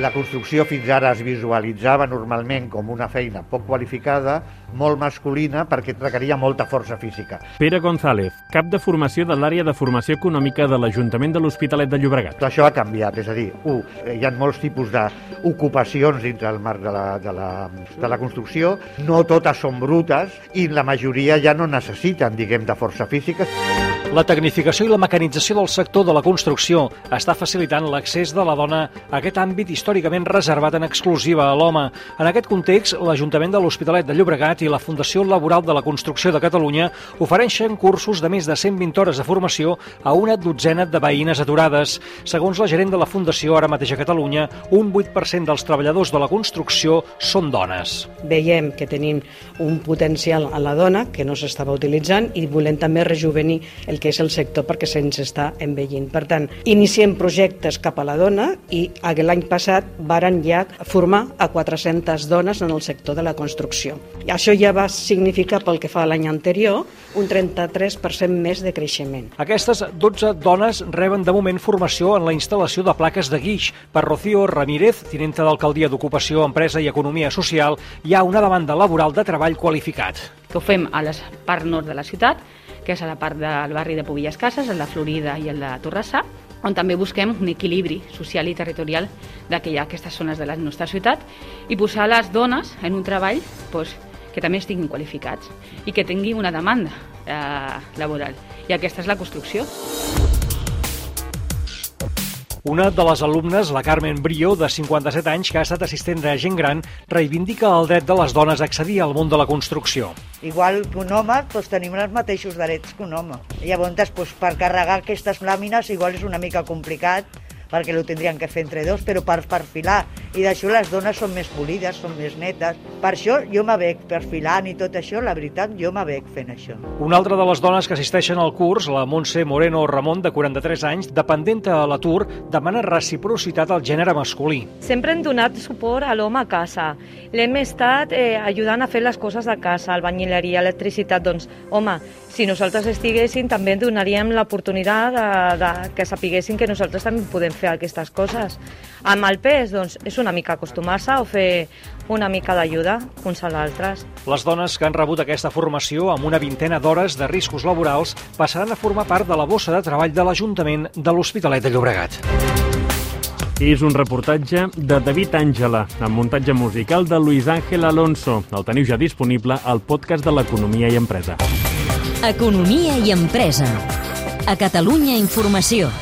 La construcció fins ara es visualitzava normalment com una feina poc qualificada, molt masculina, perquè requeria molta força física. Pere González, cap de formació de l'àrea de formació econòmica de l'Ajuntament de l'Hospitalet de Llobregat. Tot això ha canviat, és a dir, un, hi ha molts tipus d'ocupacions dintre del marc de la, de, la, de la construcció, no totes són brutes i la majoria ja no necessiten, diguem, de força física. La tecnificació i la mecanització del sector de la construcció està facilitant l'accés de la dona a aquest àmbit històricament reservat en exclusiva a l'home. En aquest context, l'Ajuntament de l'Hospitalet de Llobregat i la Fundació Laboral de la Construcció de Catalunya ofereixen cursos de més de 120 hores de formació a una dotzena de veïnes aturades. Segons la gerent de la Fundació, ara mateix a Catalunya, un 8% dels treballadors de la construcció són dones. Veiem que tenim un potencial a la dona que no s'estava utilitzant i volem també rejuvenir el que és el sector perquè se'ns està envellint. Per tant, iniciem projectes cap a la dona i l'any passat varen ja formar a 400 dones en el sector de la construcció. I això ja va significar, pel que fa a l'any anterior, un 33% més de creixement. Aquestes 12 dones reben de moment formació en la instal·lació de plaques de guix. Per Rocío Ramírez, tinenta d'Alcaldia d'Ocupació, Empresa i Economia Social, hi ha una demanda laboral de treball qualificat. Que ho fem a la part nord de la ciutat, que és a la part del barri de Pobilles Cases, en la Florida i en la Torrassa, on també busquem un equilibri social i territorial d'aquestes zones de la nostra ciutat i posar les dones en un treball doncs, que també estiguin qualificats i que tinguin una demanda eh, laboral. I aquesta és la construcció. Una de les alumnes, la Carmen Brio, de 57 anys, que ha estat assistent de gent gran, reivindica el dret de les dones a accedir al món de la construcció. Igual que un home, doncs tenim els mateixos drets que un home. Llavors, doncs, per carregar aquestes làmines igual és una mica complicat, perquè ho tindrien que fer entre dos, però per perfilar. I d'això les dones són més polides, són més netes. Per això jo me veig perfilant i tot això, la veritat, jo me veig fent això. Una altra de les dones que assisteixen al curs, la Montse Moreno Ramon, de 43 anys, dependenta a l'atur, demana reciprocitat al gènere masculí. Sempre hem donat suport a l'home a casa. L'hem estat eh, ajudant a fer les coses de casa, albanyileria, electricitat. Doncs, home, si nosaltres estiguéssim, també donaríem l'oportunitat de, de, que sapiguessin que nosaltres també podem fer aquestes coses. Amb el pes, doncs, és una mica acostumar-se o fer una mica d'ajuda uns a l'altres. Les dones que han rebut aquesta formació amb una vintena d'hores de riscos laborals passaran a formar part de la bossa de treball de l'Ajuntament de l'Hospitalet de Llobregat. És un reportatge de David Àngela, amb muntatge musical de Luis Ángel Alonso. El teniu ja disponible al podcast de l'Economia i Empresa. Economia i empresa. A Catalunya Informació.